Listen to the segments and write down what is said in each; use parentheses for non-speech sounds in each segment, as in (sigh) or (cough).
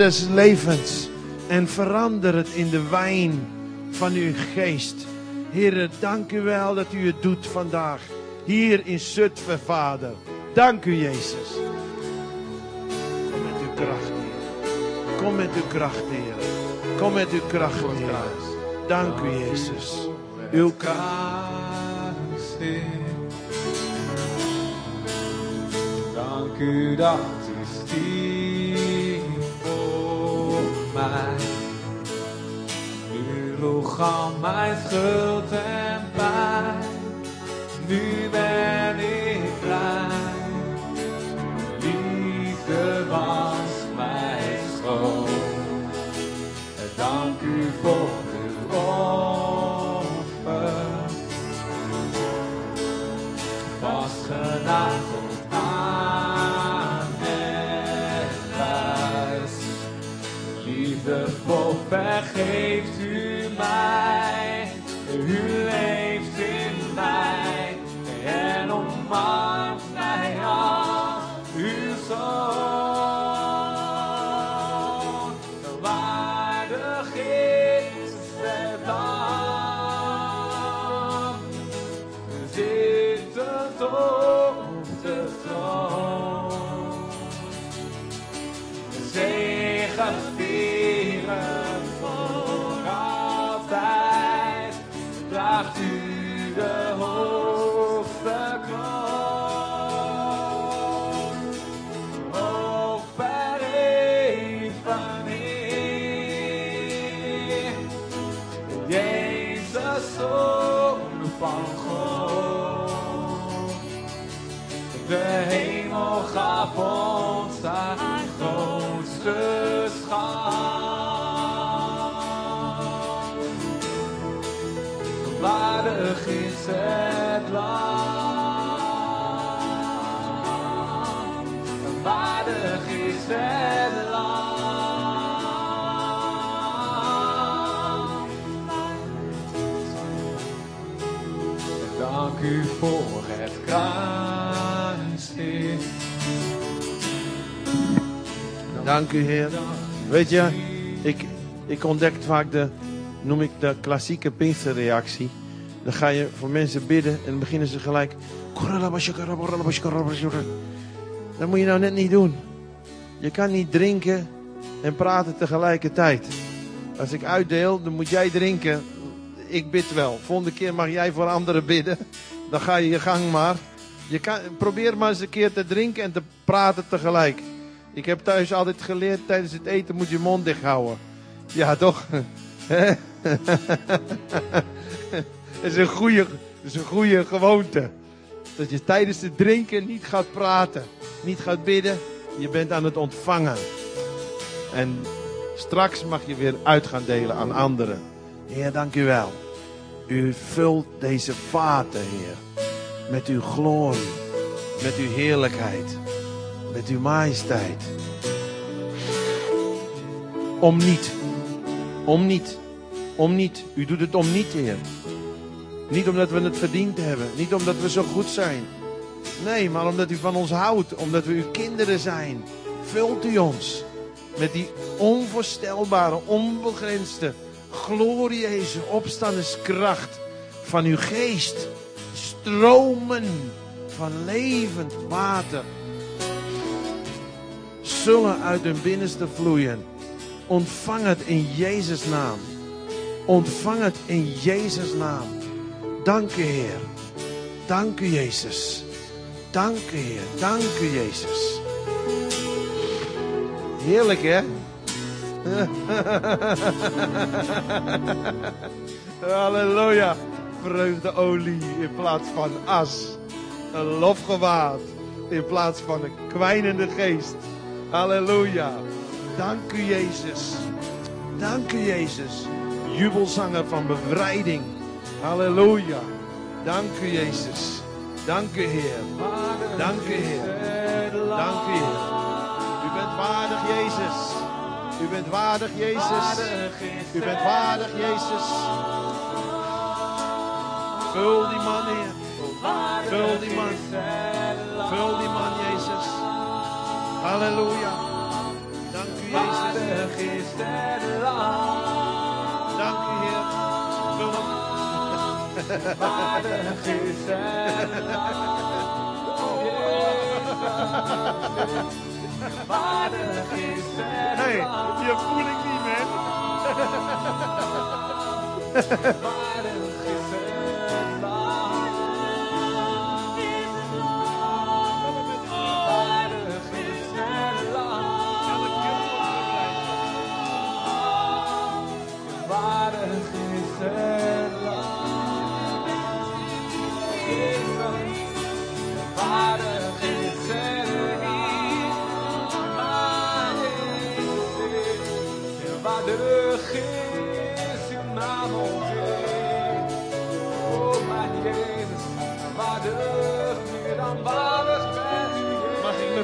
des levens. En verander het in de wijn van uw geest. Heer, dank u wel dat u het doet vandaag. Hier in Zutphen, Vader. Dank u, Jezus. Kom met uw kracht, Heer. Kom met uw kracht, Heer. Kom met uw kracht, Heer. Dank u, Jezus. Uw kracht. Dank u dat mij. U droeg al mijn schuld en pijn. Nu ben stay. De hemel gaf ons haar grootste Dank u, Heer. Weet je, ik, ik ontdek vaak de, noem ik de klassieke Pinksterreactie. Dan ga je voor mensen bidden en dan beginnen ze gelijk. Dat moet je nou net niet doen. Je kan niet drinken en praten tegelijkertijd. Als ik uitdeel, dan moet jij drinken. Ik bid wel. Volgende keer mag jij voor anderen bidden. Dan ga je je gang maar. Je kan, probeer maar eens een keer te drinken en te praten tegelijk. Ik heb thuis altijd geleerd, tijdens het eten moet je mond dicht houden. Ja, toch? (laughs) Dat is een goede, is een goede gewoonte. Dat je tijdens het drinken niet gaat praten, niet gaat bidden. Je bent aan het ontvangen. En straks mag je weer uit gaan delen aan anderen. Heer, dank u wel. U vult deze vaten, Heer, met uw glorie, met uw heerlijkheid, met uw majesteit. Om niet, om niet, om niet. U doet het om niet, Heer. Niet omdat we het verdiend hebben, niet omdat we zo goed zijn. Nee, maar omdat u van ons houdt, omdat we uw kinderen zijn. Vult u ons met die onvoorstelbare, onbegrensde, glorieuze opstandingskracht van uw geest. Stromen van levend water zullen uit hun binnenste vloeien. Ontvang het in Jezus' naam. Ontvang het in Jezus' naam. Dank u, Heer. Dank u, Jezus. Dank u, Heer. Dank u, Jezus. Heerlijk, hè? (laughs) Halleluja. Vreugdeolie in plaats van as. Een lofgewaad in plaats van een kwijnende geest. Halleluja. Dank u, Jezus. Dank u, Jezus. Jubelzanger van bevrijding. Halleluja. Dank u, Jezus. Dank u, Heer. Dank u, Heer. Dank u, Heer. U bent waardig, Jezus. U bent waardig, Jezus. U bent waardig, Jezus. Vul die man, Heer. Vul die man. Vul die man, Jezus. Halleluja. Dank u, Waardig is lam. Dank u, Heer. Vul. Waardig is het lam. Waardig is het Hey, lam. je voel ik niet, man. Waardig is het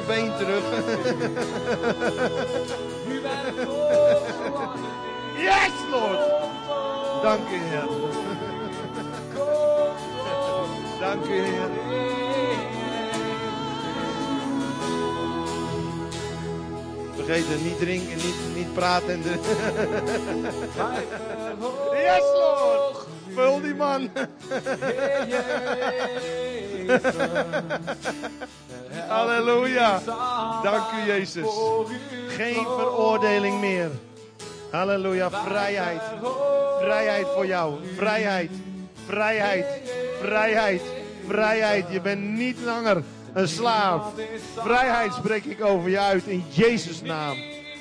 been terug? (laughs) Yes, Lord. Dank u, Heer. Dank u, Heer. Vergeet het, niet drinken, niet, niet praten. En de... Yes, Lord. Vul die man. Halleluja. Dank u, Jezus. Geen veroordeling meer. Halleluja. Vrijheid. Vrijheid voor jou. Vrijheid. Vrijheid. Vrijheid. Vrijheid. Je bent niet langer een slaaf. Vrijheid spreek ik over je uit in Jezus' naam.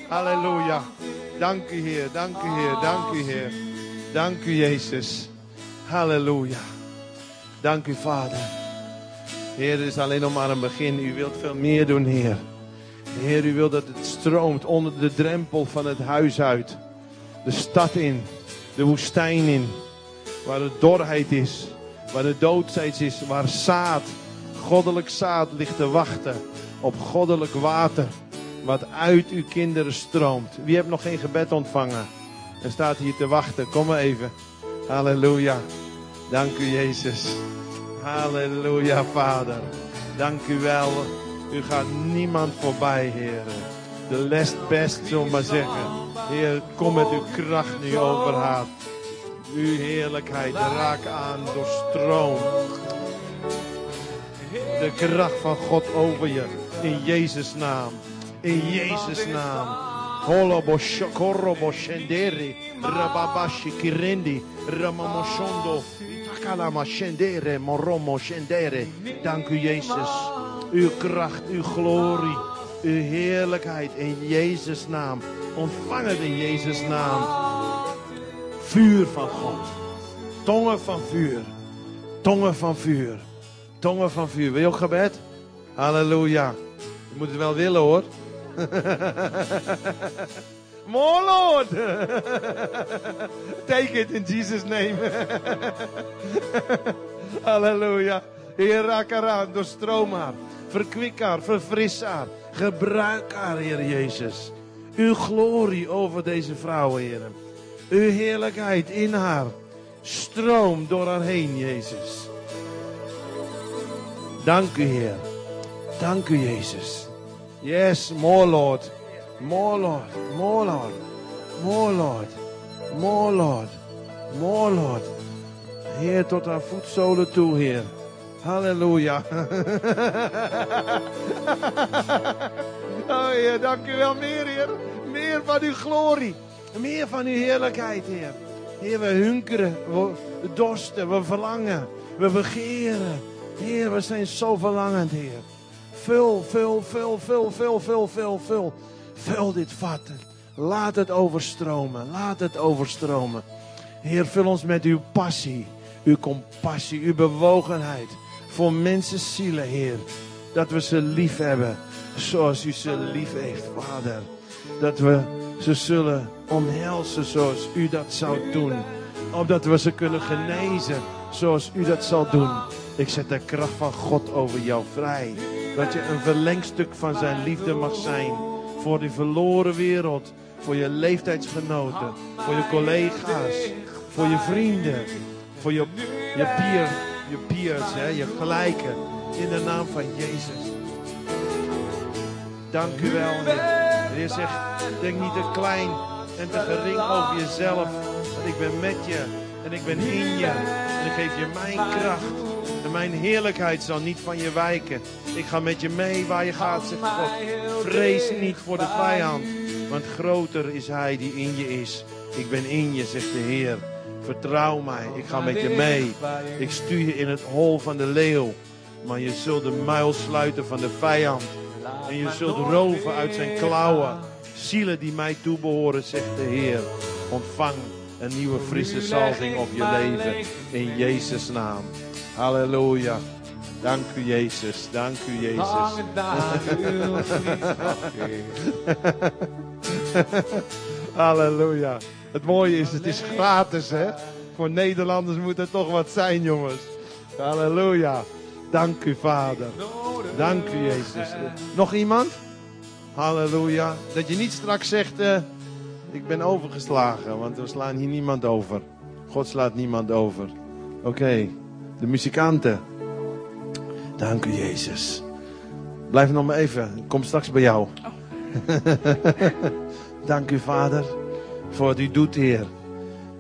Halleluja. Dank u Heer. Dank u Heer. Dank u Heer. Dank u Jezus. Halleluja. Dank u Vader. Heer, het is alleen nog maar een begin. U wilt veel meer doen, Heer. Heer, u wilt dat het stroomt onder de drempel van het huis uit. De stad in. De woestijn in. Waar de dorheid is. Waar de doodsteeds is. Waar zaad, goddelijk zaad ligt te wachten. Op goddelijk water. Wat uit uw kinderen stroomt. Wie heeft nog geen gebed ontvangen? En staat hier te wachten. Kom maar even. Halleluja. Dank u, Jezus. Halleluja, Vader. Dank u wel. U gaat niemand voorbij, Heer. De lest best, zullen maar zeggen. Heer, kom met uw kracht nu over haar. Uw heerlijkheid raak aan, doorstroom. De kracht van God over je. In Jezus' naam. In Jezus' naam. Holobo shokorobo shendere. Rababashi kirendi. Ramamoshondo. Takalama shendere. Moromo shendere. Dank u Jezus. Uw kracht, uw glorie. Uw heerlijkheid in Jezus' naam. Ontvang het in Jezus' naam. Vuur van God. Tongen van vuur. Tongen van vuur. Tongen van vuur. Wil je ook gebed? Halleluja. Je moet het wel willen hoor. (laughs) More Lord. Take it in Jesus' name. Halleluja. Heer, raak haar aan, doorstroom haar. Verkwik haar, verfris haar. Gebruik haar, Heer Jezus. Uw glorie over deze vrouw, Heer. Uw heerlijkheid in haar. Stroom door haar heen, Jezus. Dank u, Heer. Dank u, Jezus. Yes, more Lord. More Lord. More Lord. More Lord. More Lord. More Lord. Heer, tot haar voetzolen toe, Heer. Halleluja. (laughs) oh Heer, dank u wel meer, Heer. Meer van uw glorie. Meer van uw heerlijkheid, Heer. Heer, we hunkeren, we dorsten, we verlangen, we begeren. Heer, we zijn zo verlangend, Heer. Vul, vul, vul, vul, vul, vul, vul, vul. Vul dit vat. Laat het overstromen. Laat het overstromen. Heer, vul ons met uw passie, uw compassie, uw bewogenheid voor mensen zielen, Heer. Dat we ze lief hebben zoals u ze lief heeft, Vader. Dat we ze zullen omhelzen zoals u dat zou doen. Opdat we ze kunnen genezen zoals u dat zal doen. Ik zet de kracht van God over jou vrij. Dat je een verlengstuk van zijn liefde mag zijn. Voor die verloren wereld. Voor je leeftijdsgenoten. Voor je collega's. Voor je vrienden. Voor je, je, peer, je peers, hè, je gelijken. In de naam van Jezus. Dank u wel, Heer. Heer zegt, denk niet te klein en te gering over jezelf. Want ik ben met je en ik ben in je. En ik geef je mijn kracht. En mijn heerlijkheid zal niet van je wijken. Ik ga met je mee waar je gaat, zegt God. Vrees niet voor de vijand. Want groter is hij die in je is. Ik ben in je, zegt de Heer. Vertrouw mij, ik ga met je mee. Ik stuur je in het hol van de leeuw. Maar je zult de muil sluiten van de vijand. En je zult roven uit zijn klauwen. Zielen die mij toebehoren, zegt de Heer. Ontvang een nieuwe frisse salving op je leven. In Jezus' naam. Halleluja. Dank u Jezus. Dank u Jezus. Halleluja. Het mooie is, het is gratis hè. Voor Nederlanders moet het toch wat zijn jongens. Halleluja. Dank u Vader. Dank u Jezus. Nog iemand? Halleluja. Dat je niet straks zegt, eh, ik ben overgeslagen. Want we slaan hier niemand over. God slaat niemand over. Oké, de muzikanten. Dank u Jezus. Blijf nog maar even. Ik kom straks bij jou. (laughs) Dank u Vader voor wat u doet Heer.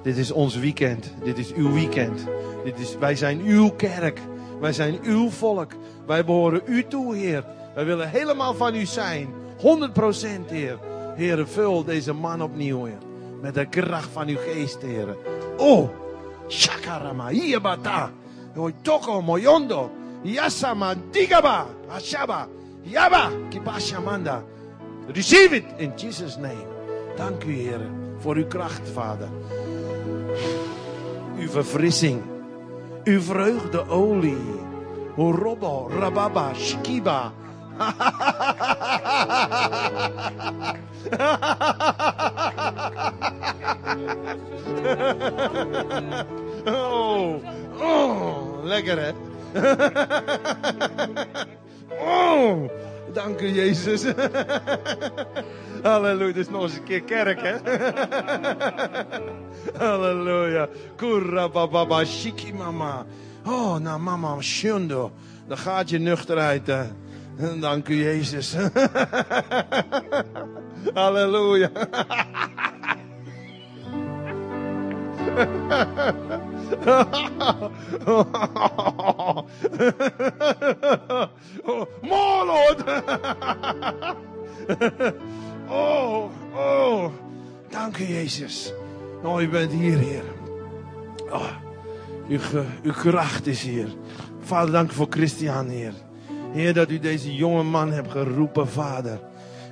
Dit is ons weekend. Dit is uw weekend. Dit is, wij zijn uw kerk. Wij zijn uw volk. Wij behoren u toe Heer. Wij willen helemaal van u zijn. 100% Heer. Heer, vul deze man opnieuw Heer. Met de kracht van uw geest Heer. Oh, shakarama. Hoi toko moyondo. Yasama digaba. Ashaba. Yaba. Kipashamanda. Receive it in Jesus' name. Dank u, Heer, voor uw kracht, Vader. Uw verfrissing. Uw vreugdeolie. Robbo, rababa, shikiba. (laughs) Oh, oh, lekker hè? (laughs) Oh, dank u Jezus. (laughs) Halleluja, dit is nog eens een keer kerk hè? (laughs) Halleluja. Kurra shiki mama. Oh, nou mama, shundo. Dan gaat je nuchterheid. hè. Dank u Jezus. Halleluja. (laughs) More. (laughs) Oh, oh. Dank u, Jezus. Oh, u bent hier, Heer. Oh, uw, ge- uw kracht is hier. Vader, dank u voor Christian, Heer. Heer, dat u deze jonge man hebt geroepen, Vader.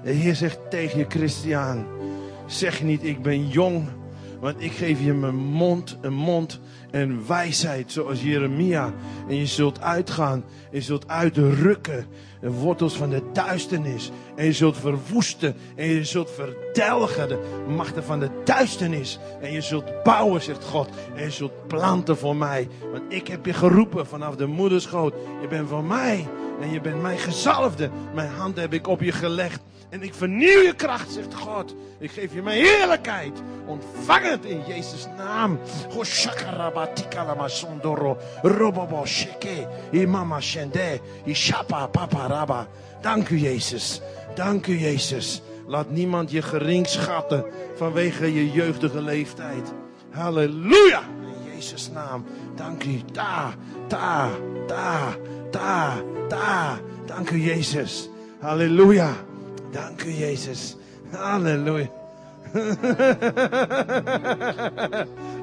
De Heer zegt tegen je, Christian. Zeg niet, ik ben jong. Want ik geef je mijn mond, een mond en wijsheid, zoals Jeremia. En je zult uitgaan, je zult uitrukken. De wortels van de duisternis. En je zult verwoesten. En je zult verdelgen de machten van de duisternis. En je zult bouwen, zegt God. En je zult planten voor mij. Want ik heb je geroepen vanaf de moederschoot. Je bent voor mij. En je bent mijn gezalfde. Mijn hand heb ik op je gelegd. En ik vernieuw je kracht, zegt God. Ik geef je mijn heerlijkheid. Ontvang het in Jezus' naam. Dank u, Jezus. Dank u, Jezus. Laat niemand je gering schatten vanwege je jeugdige leeftijd. Halleluja. In Jezus' naam. Dank u. Ta, ta, ta, ta, ta. Dank u, Jezus. Halleluja. Dank u, Jezus. Halleluja.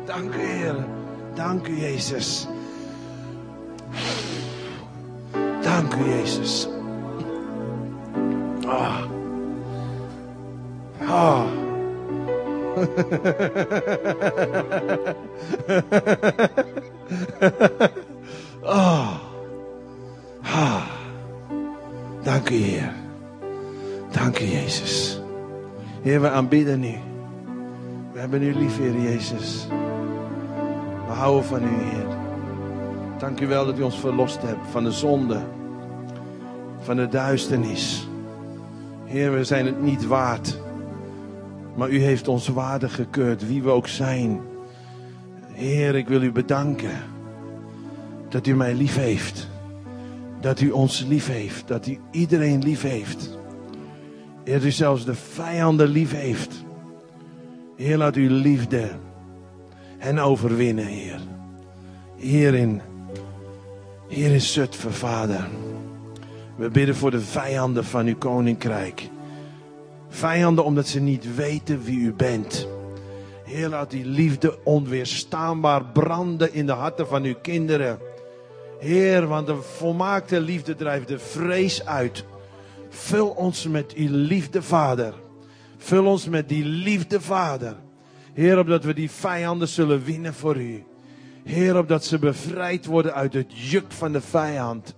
Dank (laughs) u, Heer. Dank u, Jezus. Dank u, Jezus. Ah. Ah. (laughs) Ah. Ah. Dank u, Heer. Dank u, Jezus. Heer, we aanbidden u. We hebben u lief, Heer Jezus. We houden van u, Heer. Dank u wel dat u ons verlost hebt van de zonde, van de duisternis. Heer, we zijn het niet waard. Maar u heeft ons waardig gekeurd, wie we ook zijn. Heer, ik wil u bedanken dat u mij lief heeft. Dat u ons lief heeft. Dat u iedereen lief heeft. Heer, u zelfs de vijanden lief heeft. Heer, laat uw liefde hen overwinnen, Heer. Hier in, hier in Zutphen, Vader. We bidden voor de vijanden van uw koninkrijk. Vijanden omdat ze niet weten wie u bent. Heer, laat die liefde onweerstaanbaar branden in de harten van uw kinderen. Heer, want de volmaakte liefde drijft de vrees uit. Vul ons met uw liefde, Vader. Vul ons met die liefde, Vader. Heer, opdat we die vijanden zullen winnen voor u. Heer, opdat ze bevrijd worden uit het juk van de vijand.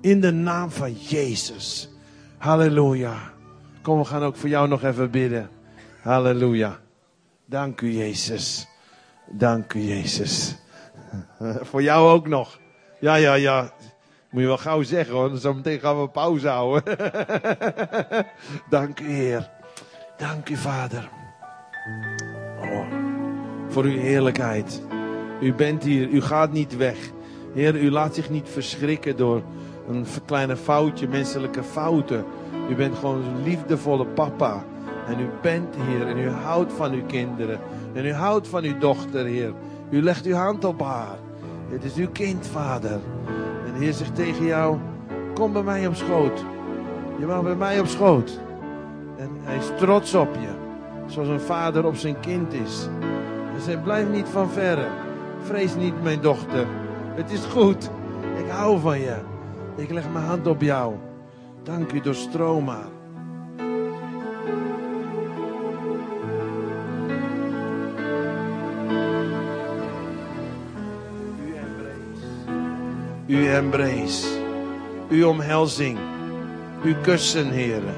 In de naam van Jezus. Halleluja. Kom, we gaan ook voor jou nog even bidden. Halleluja. Dank u, Jezus. Dank u, Jezus. (laughs) voor jou ook nog. Ja, ja, ja. Moet je wel gauw zeggen hoor. Zo meteen gaan we pauze houden. (laughs) Dank u, Heer. Dank u, Vader. Oh, voor uw heerlijkheid. U bent hier, u gaat niet weg. Heer, u laat zich niet verschrikken door een kleine foutje, menselijke fouten. U bent gewoon een liefdevolle papa. En u bent hier en u houdt van uw kinderen. En u houdt van uw dochter, Heer. U legt uw hand op haar. Het is uw kind, vader. En de Heer zegt tegen jou: Kom bij mij op schoot. Je mag bij mij op schoot. En hij is trots op je. Zoals een vader op zijn kind is. Hij zegt: Blijf niet van verre. Vrees niet, mijn dochter. Het is goed. Ik hou van je. Ik leg mijn hand op jou. Dank u, doorstroom maar. Uw embrace. Uw omhelzing. Uw kussen, heren.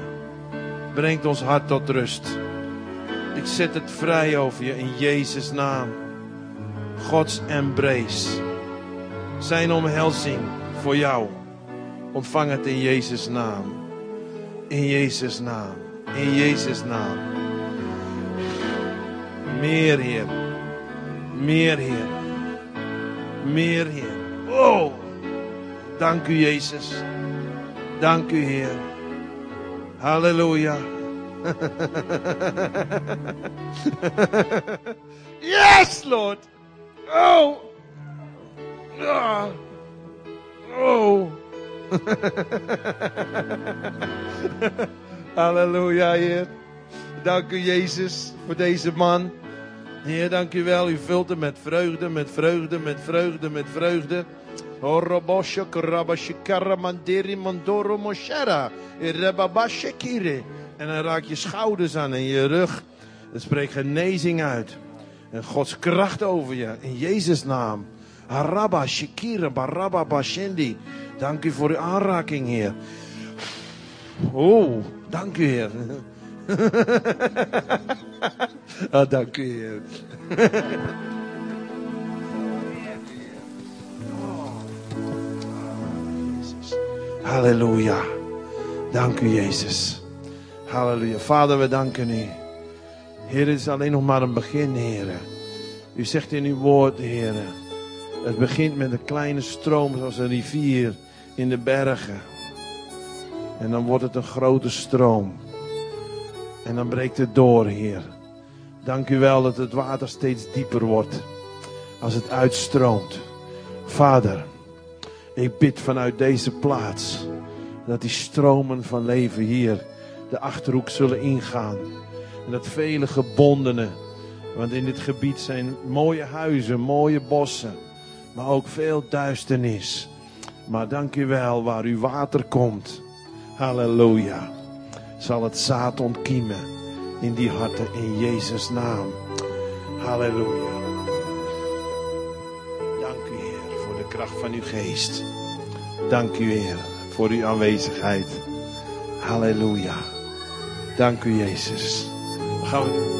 Brengt ons hart tot rust. Ik zet het vrij over je in Jezus' naam. Gods embrace. Zijn omhelzing voor jou. Ontvang het in Jezus' naam. In Jezus' naam. In Jezus' naam. Meer, Heer. Meer, Heer. Meer, Heer. Oh, dank u, Jezus. Dank u, Heer. Halleluja. (laughs) yes, Lord. Oh. Ah. Oh. (laughs) Halleluja, Heer. Dank u, Jezus, voor deze man. Heer, dank u wel. U vult hem met vreugde, met vreugde, met vreugde, met vreugde. Horoboshe karabashe karamandiri mandoro moshera. Irebabashe kire. En dan raak je schouders aan en je rug. Het spreekt genezing uit. En Gods kracht over je. In Jezus' naam. Haraba shikira baraba bashendi. Dank u voor uw aanraking, Heer. Oh, dank u, Heer. (laughs) ah, dank u, Heer. (laughs) Halleluja. Dank u, Jezus. Halleluja. Vader, we danken u. Heer, het is alleen nog maar een begin, Heer. U zegt in uw woord, Heer. Het begint met een kleine stroom, zoals een rivier in de bergen. En dan wordt het een grote stroom. En dan breekt het door, Heer. Dank u wel dat het water steeds dieper wordt. Als het uitstroomt. Vader, ik bid vanuit deze plaats dat die stromen van leven hier de achterhoek zullen ingaan. En dat vele gebondenen, want in dit gebied zijn mooie huizen, mooie bossen, maar ook veel duisternis. Maar dank u wel, waar uw water komt, halleluja, zal het zaad ontkiemen in die harten in Jezus' naam. Halleluja. Van uw geest. Dank u Heer voor uw aanwezigheid. Halleluja. Dank u Jezus. Gaan we?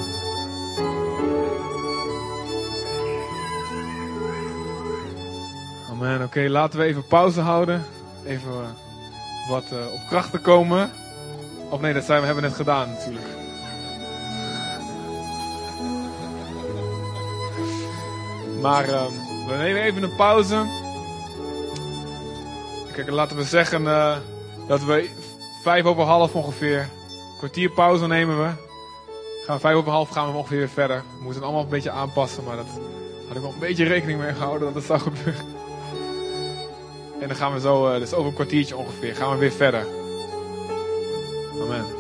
Amen. Oké, laten we even pauze houden. Even eh, wat eh, op kracht te komen. Of nee, dat zijn we hebben net gedaan natuurlijk. Maar ehm, we nemen even een pauze. Kijk, laten we zeggen eh, dat we vijf over half ongeveer kwartier pauze nemen we. Gaan vijf over half gaan we ongeveer weer verder. We moeten het allemaal een beetje aanpassen, maar dat had ik wel een beetje rekening mee gehouden dat het zou gebeuren. En dan gaan we zo, eh, dus over een kwartiertje ongeveer, gaan we weer verder. Amen.